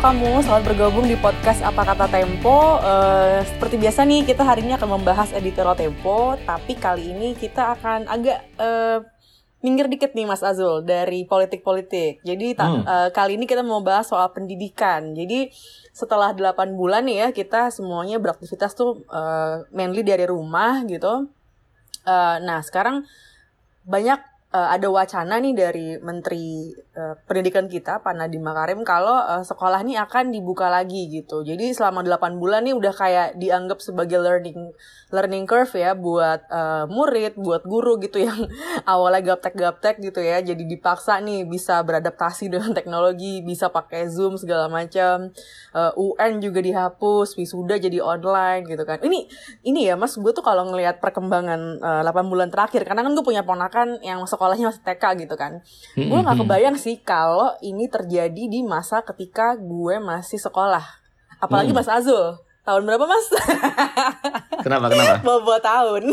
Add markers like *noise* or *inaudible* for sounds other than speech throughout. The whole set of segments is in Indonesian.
Kamu, selamat bergabung di podcast Apa Kata Tempo. Uh, seperti biasa nih, kita hari ini akan membahas editorial Tempo, tapi kali ini kita akan agak uh, minggir dikit nih Mas Azul dari politik-politik. Jadi hmm. uh, kali ini kita mau bahas soal pendidikan. Jadi setelah 8 bulan nih ya, kita semuanya beraktivitas tuh uh, mainly dari rumah gitu. Uh, nah sekarang banyak uh, ada wacana nih dari Menteri uh, Pendidikan kita Pak Nadiem Makarim kalau uh, sekolah ini akan dibuka lagi gitu. Jadi selama 8 bulan nih udah kayak dianggap sebagai learning learning curve ya buat uh, murid, buat guru gitu *laughs* yang awalnya gaptek-gaptek gitu ya. Jadi dipaksa nih bisa beradaptasi dengan teknologi, bisa pakai Zoom segala macam. Uh, UN juga dihapus, wisuda jadi online gitu kan. Ini ini ya Mas, gue tuh kalau ngelihat perkembangan uh, 8 bulan terakhir karena kan gue punya ponakan yang masuk sekolahnya masih TK gitu kan. Mm-hmm. Gue nggak kebayang sih kalau ini terjadi di masa ketika gue masih sekolah. Apalagi mm. Mas Azul. Tahun berapa mas? Kenapa kenapa? *laughs* Bawa tahun.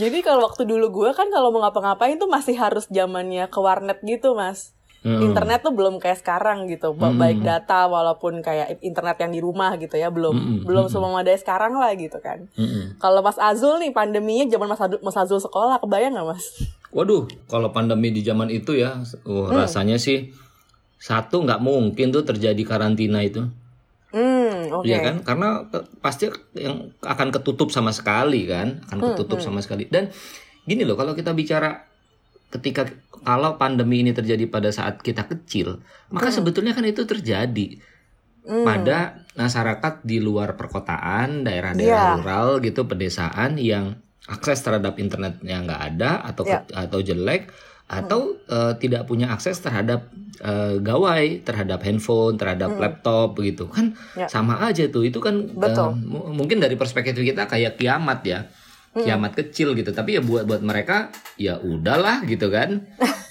Jadi kalau waktu dulu gue kan kalau mau ngapa-ngapain tuh masih harus zamannya ke warnet gitu mas. Hmm. Internet tuh belum kayak sekarang gitu, hmm. baik data walaupun kayak internet yang di rumah gitu ya, belum hmm. belum hmm. memadai sekarang lah gitu kan. Hmm. Kalau Mas Azul nih pandeminya zaman Mas Azul, Mas Azul sekolah, kebayang nggak Mas? Waduh, kalau pandemi di zaman itu ya, uh, hmm. rasanya sih satu nggak mungkin tuh terjadi karantina itu. Hmm, oke. Okay. Ya kan, karena pasti yang akan ketutup sama sekali kan, akan hmm, ketutup hmm. sama sekali. Dan gini loh, kalau kita bicara ketika kalau pandemi ini terjadi pada saat kita kecil, maka hmm. sebetulnya kan itu terjadi hmm. pada masyarakat di luar perkotaan, daerah-daerah yeah. rural gitu, pedesaan yang akses terhadap internetnya nggak ada atau yeah. atau jelek atau hmm. uh, tidak punya akses terhadap uh, gawai, terhadap handphone, terhadap hmm. laptop begitu kan yeah. sama aja tuh itu kan Uh, mungkin dari perspektif kita kayak kiamat ya. Kiamat kecil gitu tapi ya buat buat mereka ya udahlah gitu kan *laughs*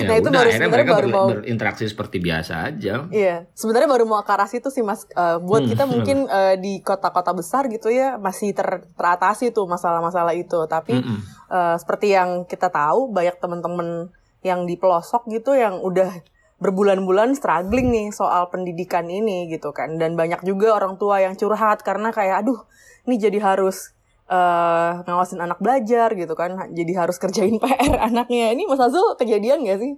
ya nah itu udah, baru akhirnya mereka baru ber, mau berinteraksi seperti biasa aja. Iya, sebenarnya baru mau ke arah situ sih mas. Uh, buat hmm. kita *laughs* mungkin uh, di kota-kota besar gitu ya masih ter teratasi tuh masalah-masalah itu. Tapi hmm. uh, seperti yang kita tahu banyak teman-teman yang di pelosok gitu yang udah berbulan-bulan struggling nih soal pendidikan ini gitu kan. Dan banyak juga orang tua yang curhat karena kayak aduh ini jadi harus uh, ngawasin anak belajar gitu kan jadi harus kerjain *laughs* PR anaknya ini Mas Azul kejadian gak sih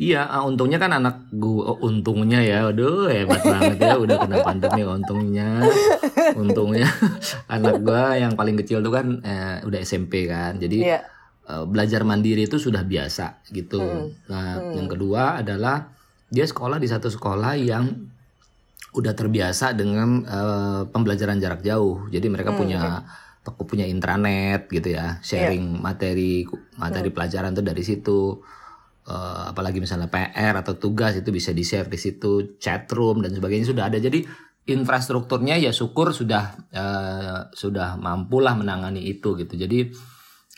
Iya, ah, untungnya kan anak gua oh, untungnya ya, aduh hebat banget ya udah kena pandemi untungnya. Untungnya *laughs* anak gua yang paling kecil tuh kan eh, udah SMP kan. Jadi yeah. uh, belajar mandiri itu sudah biasa gitu. Hmm. Nah, hmm. yang kedua adalah dia sekolah di satu sekolah yang udah terbiasa dengan uh, pembelajaran jarak jauh. Jadi mereka hmm. punya toko punya intranet gitu ya sharing yeah. materi materi hmm. pelajaran tuh dari situ. Uh, apalagi misalnya PR atau tugas itu bisa di share di situ chat room dan sebagainya sudah ada. Jadi infrastrukturnya ya syukur sudah uh, sudah mampulah menangani itu gitu. Jadi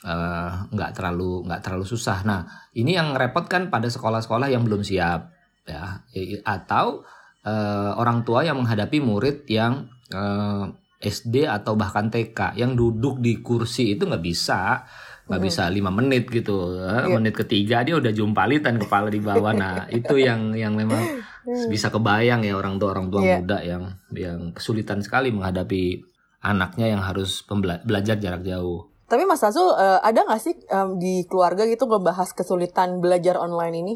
eh, nggak uh, terlalu nggak terlalu susah. Nah ini yang repot kan pada sekolah-sekolah yang belum siap ya. Atau uh, orang tua yang menghadapi murid yang uh, SD atau bahkan TK yang duduk di kursi itu nggak bisa nggak hmm. bisa lima menit gitu yeah. menit ketiga dia udah jumpalitan kepala di bawah nah *laughs* itu yang yang memang hmm. bisa kebayang ya orang tua orang tua yeah. muda yang yang kesulitan sekali menghadapi anaknya yang harus belajar jarak jauh tapi Mas Azul uh, ada nggak sih um, di keluarga gitu ngebahas kesulitan belajar online ini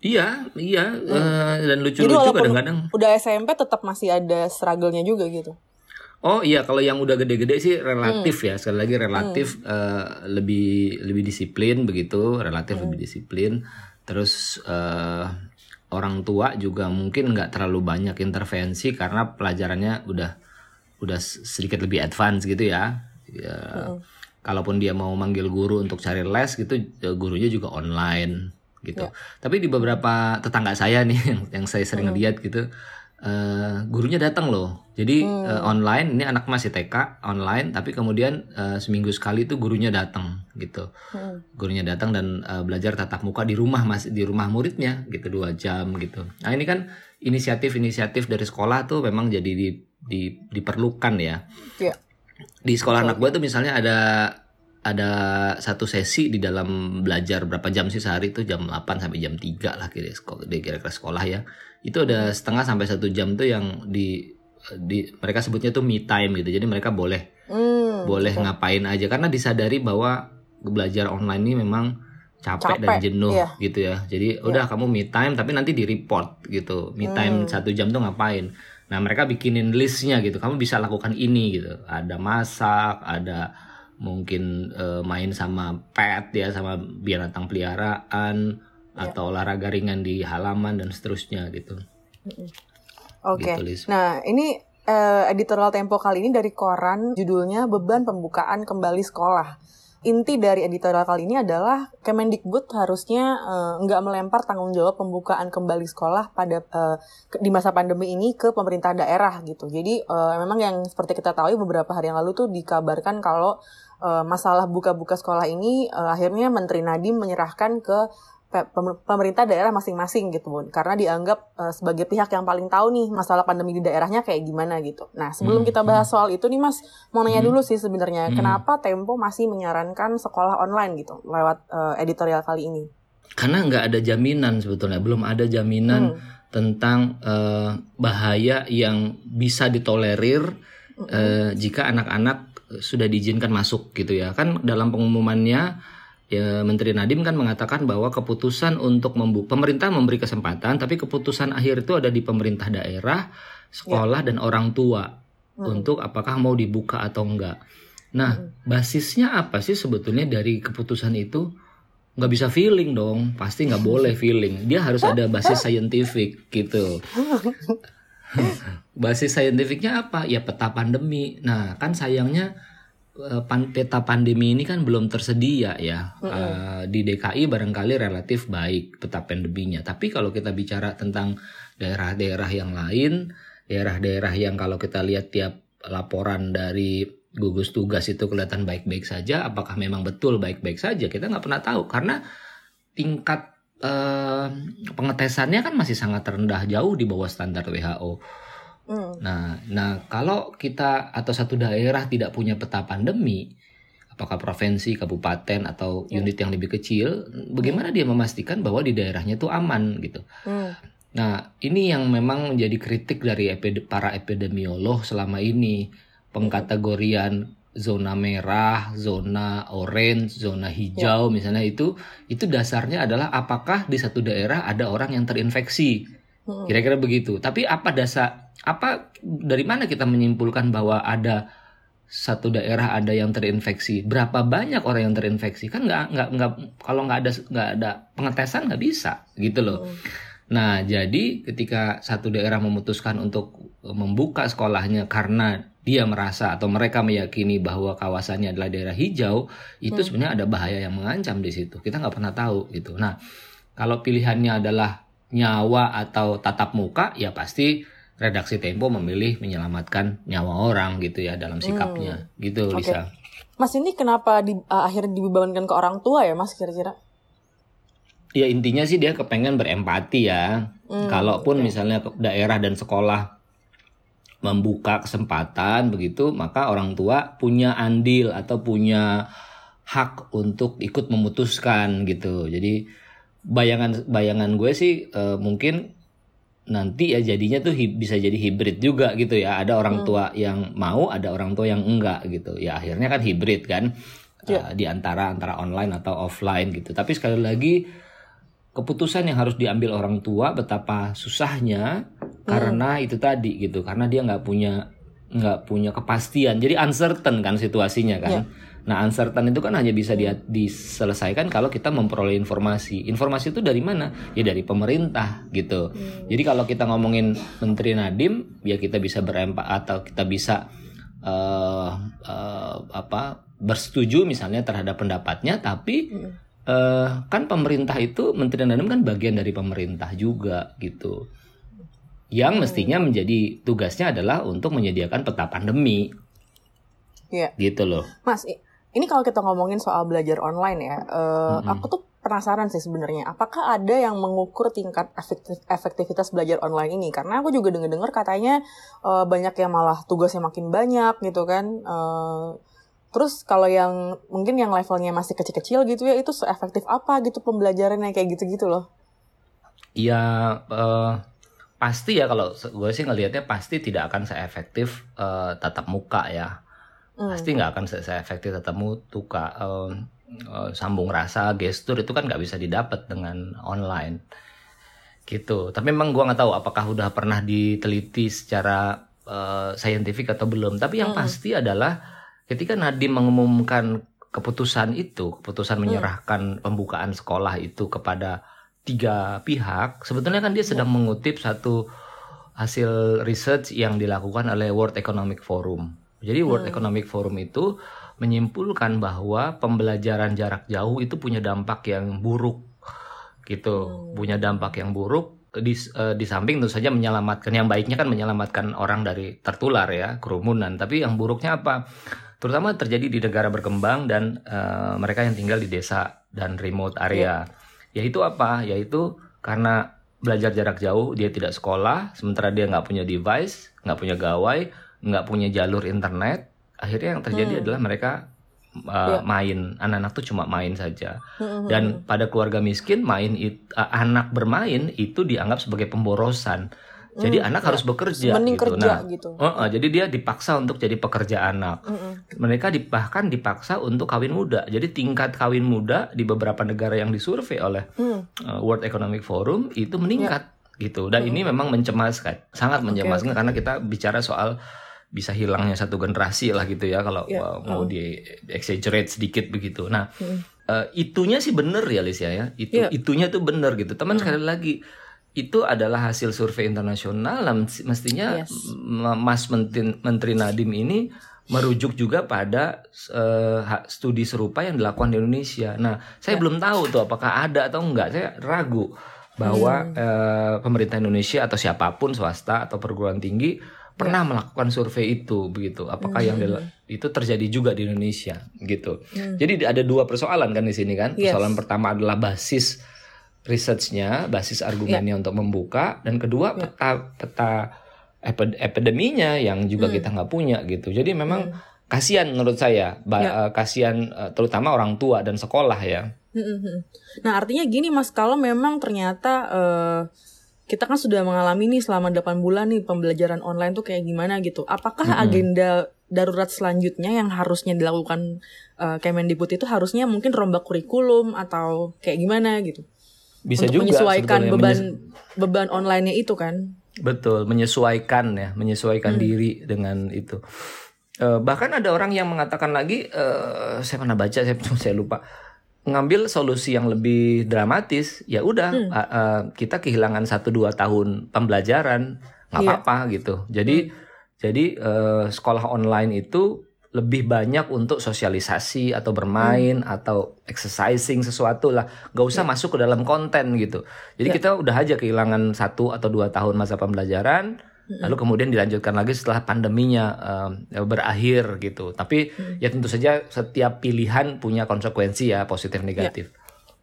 Iya, iya, hmm. uh, dan lucu-lucu kadang-kadang. Udah SMP tetap masih ada struggle-nya juga gitu. Oh iya, kalau yang udah gede-gede sih relatif hmm. ya. Sekali lagi relatif hmm. uh, lebih lebih disiplin begitu, relatif hmm. lebih disiplin. Terus uh, orang tua juga mungkin nggak terlalu banyak intervensi karena pelajarannya udah udah sedikit lebih advance gitu ya. ya hmm. Kalaupun dia mau manggil guru untuk cari les gitu, ya gurunya juga online gitu. Ya. Tapi di beberapa tetangga saya nih *laughs* yang, yang saya sering hmm. lihat gitu uh, gurunya datang loh. Jadi hmm. uh, online ini anak masih TK online, tapi kemudian uh, seminggu sekali itu gurunya datang gitu. Hmm. Gurunya datang dan uh, belajar tatap muka di rumah masih di rumah muridnya gitu dua jam gitu. Nah ini kan inisiatif-inisiatif dari sekolah tuh memang jadi di, di, diperlukan ya. Yeah. Di sekolah so, anak gue tuh misalnya ada ada satu sesi di dalam belajar berapa jam sih sehari itu jam 8 sampai jam 3 lah kira-kira sekolah ya. Itu ada setengah sampai satu jam tuh yang di di mereka sebutnya tuh me time gitu. Jadi mereka boleh Hmm, boleh ngapain aja karena disadari bahwa belajar online ini memang capek, dan Capek, jenuh iya. gitu ya. Jadi udah kamu me time tapi nanti di report gitu. Me time satu jam tuh ngapain? Nah mereka bikinin listnya gitu. Kamu bisa lakukan ini gitu. Ada masak, ada mungkin eh, main sama pet ya, sama binatang peliharaan atau olahraga ringan di halaman dan seterusnya gitu. Oke. Gitu, Lis. Nah, ini eh, editorial Tempo kali ini dari koran judulnya Beban Pembukaan Kembali Sekolah. Inti dari editorial kali ini adalah Kemendikbud harusnya eh, nggak melempar tanggung jawab pembukaan kembali sekolah pada ke- di masa pandemi ini ke pemerintah daerah gitu. Jadi eh, memang yang seperti kita tahu beberapa hari yang lalu tuh dikabarkan kalau eh, masalah buka-buka sekolah ini eh, akhirnya Menteri Nadiem menyerahkan ke pemerintah daerah masing-masing gitu Bun. Karena dianggap eh, sebagai pihak yang paling tahu nih masalah pandemi di daerahnya kayak gimana gitu. Nah, sebelum Hmm, kita bahas soal itu nih Mas, mau nanya Hmm. dulu sih sebenarnya Hmm. kenapa Tempo masih menyarankan sekolah online gitu lewat eh, editorial kali ini? Karena nggak ada jaminan sebetulnya, belum ada jaminan Hmm. tentang eh, bahaya yang bisa ditolerir eh, jika anak-anak sudah diizinkan masuk gitu ya. Kan dalam pengumumannya ya Menteri Nadiem kan mengatakan bahwa keputusan untuk membuka pemerintah memberi kesempatan tapi keputusan akhir itu ada di pemerintah daerah, sekolah dan orang tua Hmm. untuk apakah mau dibuka atau enggak. Nah, basisnya apa sih sebetulnya dari keputusan itu? Nggak bisa feeling dong, pasti nggak boleh feeling. Dia harus ada basis *laughs* saintifik gitu. *laughs* basis saintifiknya apa? Ya peta pandemi. Nah, kan sayangnya pan- peta pandemi ini kan belum tersedia ya. Eh, di DKI barangkali relatif baik peta pandeminya. Tapi kalau kita bicara tentang daerah-daerah yang lain, daerah-daerah yang kalau kita lihat tiap laporan dari gugus tugas itu kelihatan baik-baik saja, apakah memang betul baik-baik saja? Kita nggak pernah tahu karena tingkat eh, pengetesannya kan masih sangat rendah, jauh di bawah standar WHO. Hmm. Nah, nah kalau kita atau satu daerah tidak punya peta pandemi, apakah provinsi, kabupaten atau unit yang lebih kecil, bagaimana dia memastikan bahwa di daerahnya itu aman gitu? Hmm. Nah, ini yang memang menjadi kritik dari para epidemiolog selama ini. Pengkategorian zona merah, zona orange, zona hijau misalnya itu itu dasarnya adalah apakah di satu daerah ada orang yang terinfeksi. Hmm. Kira-kira begitu. Tapi apa dasar apa dari mana kita menyimpulkan bahwa ada satu daerah ada yang terinfeksi? Berapa banyak orang yang terinfeksi? Kan nggak nggak nggak kalau nggak ada nggak ada pengetesan nggak bisa gitu loh. Hmm. Nah, jadi ketika satu daerah memutuskan untuk membuka sekolahnya karena dia merasa atau mereka meyakini bahwa kawasannya adalah daerah hijau, itu Hmm. sebenarnya ada bahaya yang mengancam di situ. Kita nggak pernah tahu gitu. Nah, kalau pilihannya adalah nyawa atau tatap muka, ya pasti redaksi Tempo memilih menyelamatkan nyawa orang gitu ya dalam sikapnya. Gitu, Hmm. Oke. Lisa. Mas ini kenapa di, uh, akhirnya dibebankan ke orang tua ya Mas kira-kira? Ya intinya sih dia kepengen berempati ya. Hmm, Kalaupun misalnya ke- daerah dan sekolah membuka kesempatan begitu, maka orang tua punya andil atau punya hak untuk ikut memutuskan gitu. Jadi bayangan bayangan gue sih eh, mungkin nanti ya jadinya tuh hi- bisa jadi hibrid juga gitu ya. Ada orang tua yang mau, ada orang tua yang enggak gitu. Ya akhirnya kan hibrid kan. Iya. Eh, di antara antara online atau offline gitu. Tapi sekali lagi keputusan yang harus diambil orang tua betapa susahnya karena itu tadi gitu karena dia nggak punya nggak punya kepastian jadi uncertain kan situasinya kan Iya. Nah uncertain itu kan hanya bisa dia diselesaikan kalau kita memperoleh informasi informasi itu dari mana ya dari pemerintah gitu jadi kalau kita ngomongin Menteri Nadiem ya kita bisa berempat atau kita bisa eh eh, apa bersetuju misalnya terhadap pendapatnya tapi Hmm. eh kan pemerintah itu Menteri Nadiem kan bagian dari pemerintah juga gitu. Yang mestinya menjadi tugasnya adalah untuk menyediakan peta pandemi Iya. gitu loh. Mas, ini kalau kita ngomongin soal belajar online ya, eh, Mm-mm. aku tuh penasaran sih sebenarnya, apakah ada yang mengukur tingkat efektif- efektivitas belajar online ini? Karena aku juga dengar-dengar katanya eh, banyak yang malah tugasnya makin banyak gitu kan. Eh, Terus kalau yang mungkin yang levelnya masih kecil-kecil gitu ya itu seefektif apa gitu pembelajarannya kayak gitu-gitu loh. Iya uh, pasti ya kalau gue sih ngelihatnya pasti tidak akan seefektif uh, tatap muka ya. Hmm. Pasti nggak akan seefektif tatap muka. Uh, uh, sambung rasa, gestur itu kan nggak bisa didapat dengan online gitu. Tapi memang gue nggak tahu apakah udah pernah diteliti secara uh, saintifik atau belum. Tapi yang hmm. pasti adalah ketika Nadiem mengumumkan keputusan itu, keputusan hmm. menyerahkan pembukaan sekolah itu kepada tiga pihak, sebetulnya kan dia sedang hmm. mengutip satu hasil research yang dilakukan oleh World Economic Forum. Jadi World hmm. Economic Forum itu menyimpulkan bahwa pembelajaran jarak jauh itu punya dampak yang buruk gitu, hmm. punya dampak yang buruk di, uh, di samping tentu saja menyelamatkan yang baiknya kan menyelamatkan orang dari tertular ya kerumunan, tapi yang buruknya apa? terutama terjadi di negara berkembang dan uh, mereka yang tinggal di desa dan remote area. Yeah. Yaitu apa? Yaitu karena belajar jarak jauh dia tidak sekolah, sementara dia nggak punya device, nggak punya gawai, nggak punya jalur internet. Akhirnya yang terjadi hmm. adalah mereka uh, yeah. main, anak-anak tuh cuma main saja. Hmm, hmm, dan pada keluarga miskin main it, uh, anak bermain itu dianggap sebagai pemborosan jadi hmm, anak ya. harus bekerja Mending gitu. Kerja, nah, gitu. Uh, uh, jadi dia dipaksa untuk jadi pekerja anak. Hmm. Mereka bahkan dipaksa untuk kawin muda. Jadi tingkat kawin muda di beberapa negara yang disurvei oleh hmm. uh, World Economic Forum itu meningkat ya. gitu. Dan hmm. ini memang mencemaskan, sangat mencemaskan okay, karena kita bicara soal bisa hilangnya satu generasi lah gitu ya kalau ya. uh, mau hmm. di exaggerate sedikit begitu. Nah, hmm. Uh, itunya sih bener ya Alicia ya. Itu ya. itunya tuh bener gitu. Teman hmm. sekali lagi itu adalah hasil survei internasional mestinya yes. Mas Menteri, Menteri Nadim ini merujuk juga pada uh, studi serupa yang dilakukan di Indonesia. Nah, saya ya. belum tahu tuh apakah ada atau enggak. Saya ragu bahwa hmm. uh, pemerintah Indonesia atau siapa pun swasta atau perguruan tinggi pernah ya. melakukan survei itu begitu. Apakah hmm. yang itu terjadi juga di Indonesia gitu. Hmm. Jadi ada dua persoalan kan di sini kan. Yes. Persoalan pertama adalah basis researchnya, basis argumennya yeah. untuk membuka, dan kedua yeah. peta peta epideminya yang juga hmm. kita nggak punya gitu. Jadi memang hmm. kasihan menurut saya, yeah. uh, kasihan uh, terutama orang tua dan sekolah ya. Hmm, hmm, hmm. Nah artinya gini mas, kalau memang ternyata uh, kita kan sudah mengalami nih selama 8 bulan nih pembelajaran online tuh kayak gimana gitu. Apakah hmm. agenda darurat selanjutnya yang harusnya dilakukan uh, Kemendikbud itu harusnya mungkin rombak kurikulum atau kayak gimana gitu? bisa untuk juga menyesuaikan beban menyes beban online-nya itu kan betul menyesuaikan ya menyesuaikan hmm. diri dengan itu uh, bahkan ada orang yang mengatakan lagi uh, saya pernah baca saya *laughs* saya lupa ngambil solusi yang lebih dramatis ya udah hmm. uh, uh, kita kehilangan satu dua tahun pembelajaran nggak yeah. apa-apa gitu jadi hmm. jadi uh, sekolah online itu lebih banyak untuk sosialisasi atau bermain hmm. atau exercising sesuatu lah nggak usah yeah. masuk ke dalam konten gitu jadi yeah. kita udah aja kehilangan satu atau dua tahun masa pembelajaran. Lalu kemudian dilanjutkan lagi setelah pandeminya uh, berakhir gitu tapi hmm. ya tentu saja setiap pilihan punya konsekuensi ya positif negatif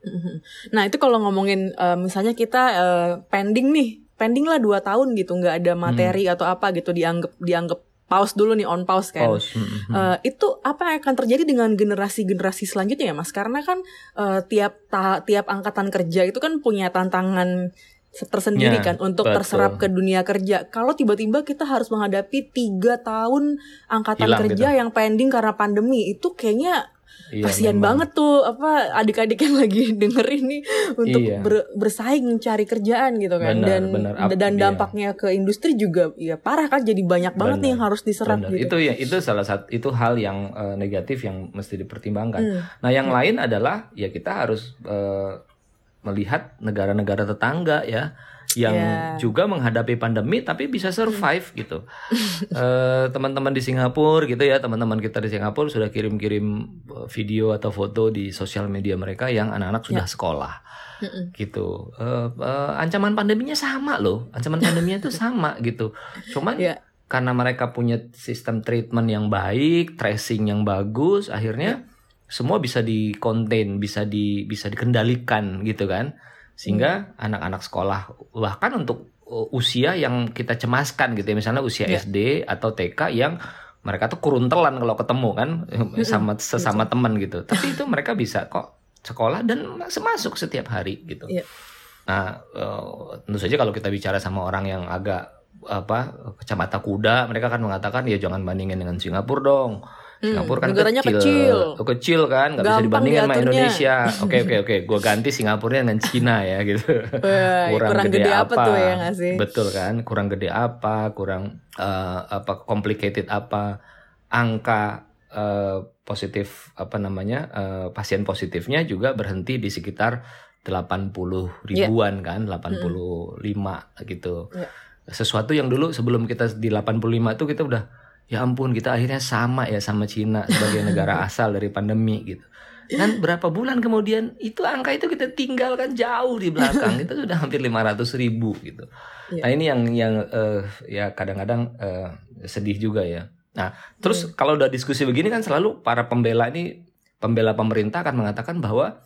yeah. nah itu kalau ngomongin uh, misalnya kita uh, pending nih pending lah dua tahun gitu nggak ada materi hmm. atau apa gitu dianggap dianggap pause dulu nih on pause kan. Pause. Mm-hmm. Uh, itu apa yang akan terjadi dengan generasi-generasi selanjutnya ya Mas? Karena kan uh, tiap ta- tiap angkatan kerja itu kan punya tantangan tersendiri ya, kan untuk betul. terserap ke dunia kerja. Kalau tiba-tiba kita harus menghadapi tiga tahun angkatan Hilang kerja gitu. yang pending karena pandemi itu kayaknya Iya, kasihan banget tuh apa adik-adik yang lagi *laughs* dengerin nih untuk iya. ber, bersaing mencari kerjaan gitu kan benar, dan benar. dan iya. dampaknya iya. ke industri juga ya parah kan jadi banyak benar, banget nih yang harus diserap gitu. Itu ya itu salah satu itu hal yang uh, negatif yang mesti dipertimbangkan. Hmm. Nah, yang hmm. lain adalah ya kita harus uh, melihat negara-negara tetangga ya yang yeah. juga menghadapi pandemi tapi bisa survive gitu. uh, *laughs* teman-teman di Singapura gitu ya, teman-teman kita di Singapura sudah kirim-kirim eh, video atau foto di sosial media mereka yang anak-anak sudah yeah. sekolah. gitu. Uh, uh, ancaman pandeminya sama loh. Ancaman pandeminya itu sama *laughs* gitu. Cuman yeah. karena mereka punya sistem treatment yang baik, tracing yang bagus, akhirnya yeah. Semua bisa di contain, bisa di bisa dikendalikan gitu kan sehingga hmm. anak-anak hmm. sekolah bahkan untuk uh, usia yang kita cemaskan gitu ya misalnya usia yeah. SD atau TK yang mereka tuh kuruntelan kalau ketemu kan sama sesama teman gitu. Tapi itu mereka bisa kok sekolah dan masuk setiap hari gitu. Iya. Nah, eh, tentu saja kalau kita bicara sama orang yang agak apa kacamata kuda, mereka kan mengatakan ya jangan bandingin dengan Singapura dong. Hmm, Singapura kan negaranya kecil, kecil. Oh, kecil kan, nggak bisa Gampang dibandingin sama. Indonesia. *laughs* Oke oke oke, gue ganti Singapura dengan Cina ya gitu. Wah, kurang gede apa tuh ya nggak sih? Betul kan, kurang gede apa, kurang eh, apa complicated apa, angka eh, positif apa namanya eh, pasien positifnya juga berhenti di sekitar 80 ribuan kan, 85 gitu. Iya. Sesuatu yang dulu sebelum kita di 85 itu kita udah ya ampun kita akhirnya sama ya sama Cina sebagai negara *laughs* asal dari pandemi gitu. Dan berapa bulan kemudian itu angka itu kita tinggalkan jauh di belakang *laughs* kita sudah hampir 500 ribu gitu. Iya. Nah ini yang yang eh, ya kadang-kadang eh, sedih juga ya. Nah terus kalau udah diskusi begini kan selalu para pembela ini pembela pemerintah akan mengatakan bahwa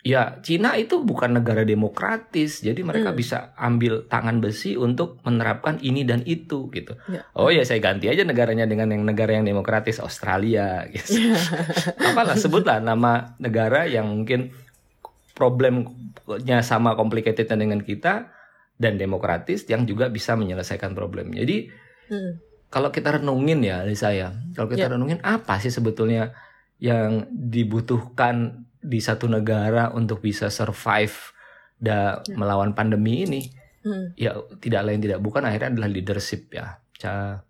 ya Cina itu bukan negara demokratis jadi mereka Hmm. bisa ambil tangan besi untuk menerapkan ini dan itu gitu. Ya. Oh ya saya ganti aja negaranya dengan yang negara yang demokratis Australia gitu. *laughs* Apalah sebutlah nama negara yang mungkin problemnya sama complicated dengan kita dan demokratis yang juga bisa menyelesaikan problem. Jadi Hmm. kalau kita renungin ya Lisa ya, kalau kita Ya. renungin apa sih sebetulnya yang dibutuhkan di satu negara untuk bisa survive da melawan pandemi ini? Hmm. Ya tidak lain tidak bukan akhirnya adalah leadership ya, Ca-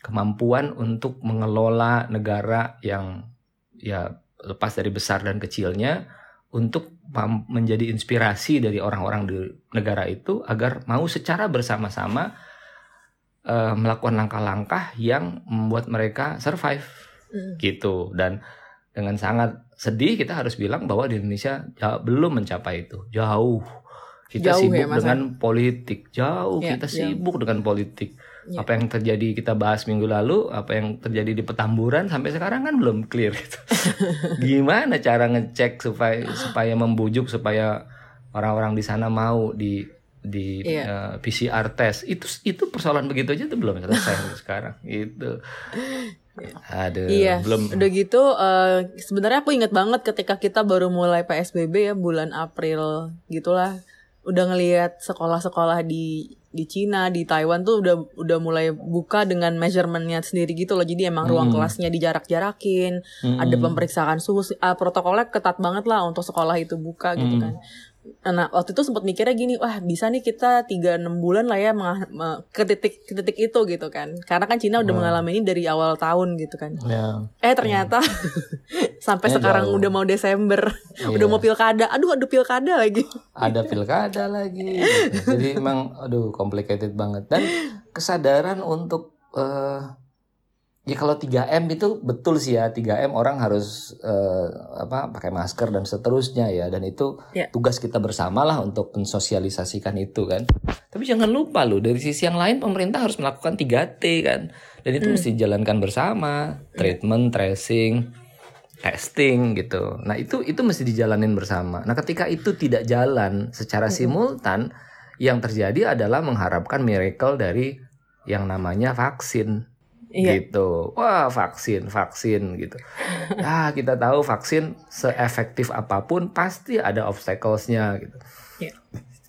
kemampuan untuk mengelola negara yang ya lepas dari besar dan kecilnya untuk menjadi inspirasi dari orang-orang di negara itu agar mau secara bersama-sama eh, melakukan langkah-langkah yang membuat mereka survive Hmm. gitu dan dengan sangat sedih kita harus bilang bahwa di Indonesia ja- belum mencapai itu. Jauh. Kita Jauh ya, sibuk Mas, dengan politik. Jauh Ya, kita jauh. sibuk dengan politik. Ya. apa yang terjadi kita bahas minggu lalu apa yang terjadi di Petamburan sampai sekarang kan belum clear gitu. *laughs* Gimana cara ngecek supaya supaya membujuk supaya orang-orang di sana mau di di Iya. eh, PCR test? Itu itu persoalan begitu aja tuh belum selesai sekarang. Itu *laughs* aduh Iya, belum udah gitu eh, sebenarnya aku inget banget ketika kita baru mulai PSBB ya bulan April gitulah. Udah ngelihat sekolah-sekolah di di Cina, di Taiwan tuh udah udah mulai buka dengan measurementnya sendiri gitu loh. Jadi emang ruang Hmm. kelasnya dijarak-jarakin, Mm-mm. ada pemeriksaan suhu, ah, protokolnya ketat banget lah untuk sekolah itu buka gitu Hmm. kan. Nah waktu itu sempat mikirnya gini, wah bisa nih kita 3-6 bulan lah ya ke titik ke titik itu gitu kan. Karena kan Cina udah Wah. mengalami ini dari awal tahun gitu kan. ya Eh ternyata *laughs* sampai Eh, sekarang jauh. udah mau Desember, Iya. udah mau pilkada. Aduh, aduh pilkada lagi. ada pilkada lagi jadi emang aduh complicated banget dan kesadaran untuk eh ya kalau 3M itu betul sih ya 3M orang harus eh, apa pakai masker dan seterusnya ya dan itu Ya. tugas kita bersama lah untuk mensosialisasikan itu kan tapi jangan lupa loh dari sisi yang lain pemerintah harus melakukan 3T kan dan itu mesti dijalankan bersama treatment tracing testing gitu. Nah itu itu mesti dijalanin bersama. Nah ketika itu tidak jalan secara simultan, yang terjadi adalah mengharapkan miracle dari yang namanya vaksin. Iya. Gitu. Wah vaksin, vaksin gitu. *laughs* Ya kita tahu vaksin seefektif apa pun pasti ada obstacles-nya gitu. Iya.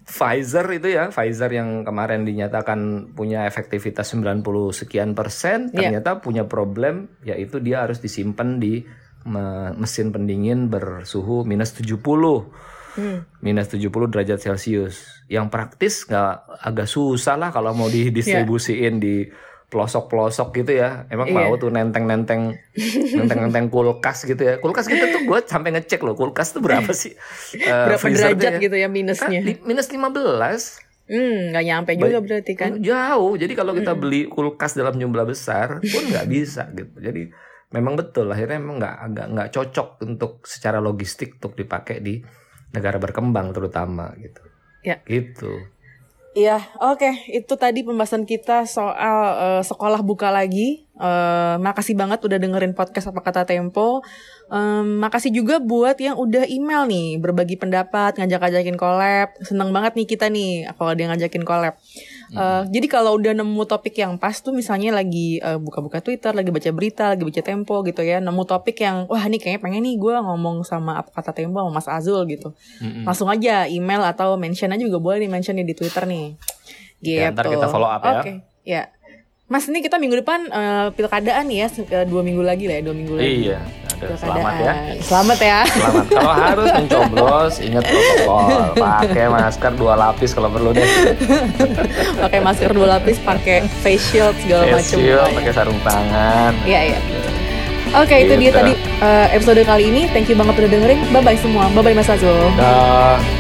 Pfizer itu ya, Pfizer yang kemarin dinyatakan punya efektivitas 90 sekian persen, Iya. ternyata punya problem yaitu dia harus disimpan di me- mesin pendingin bersuhu minus 70 Hmm. minus 70 derajat Celcius. Yang praktis nggak agak susah lah kalau mau didistribusiin di pelosok-pelosok gitu ya. Emang Iya. mau tuh nenteng-nenteng *laughs* nenteng-nenteng kulkas gitu ya. Kulkas kita tuh gue sampai ngecek loh, kulkas tuh berapa sih? *laughs* eh, Berapa tuh derajat ya? gitu ya minusnya? di- minus 15 Hmm, nggak nyampe juga berarti kan? jauh jadi kalau kita beli kulkas dalam jumlah besar pun nggak *laughs* bisa gitu jadi memang betul akhirnya memang nggak agak nggak cocok untuk secara logistik untuk dipakai di negara berkembang terutama gitu Ya. gitu Iya, oke. Itu tadi pembahasan kita soal eh, sekolah buka lagi. Eh, makasih banget udah dengerin podcast apa kata Tempo. Em, makasih juga buat yang udah email nih, berbagi pendapat, ngajak-ngajakin collab. Seneng banget nih kita nih kalau dia ngajakin collab. Uh, jadi kalau udah nemu topik yang pas tuh misalnya lagi uh, buka-buka Twitter, lagi baca berita, lagi baca Tempo gitu ya, nemu topik yang wah ini kayaknya pengen nih gue ngomong sama apa kata Tempo sama Mas Azul gitu. Mm-hmm. Langsung aja email atau mention aja juga boleh di mention di Twitter nih. Gitu. Ya, ntar kita follow up ya. Oke. Okay. Ya. Mas ini kita minggu depan uh, pilkadaan ya dua minggu lagi lah ya dua minggu lagi. Iya. Selamat ya. Selamat ya. Selamat. Kalau harus mencoblos, ingat protokol. Pakai masker dua lapis kalau perlu deh. pakai masker dua lapis, pakai face shield segala macam. Face shield, pakai sarung tangan. Iya iya. Oke, okay, gitu. itu dia gitu. tadi uh, episode kali ini. Thank you banget udah dengerin. Bye bye semua. Bye bye Mas Azul. Dah.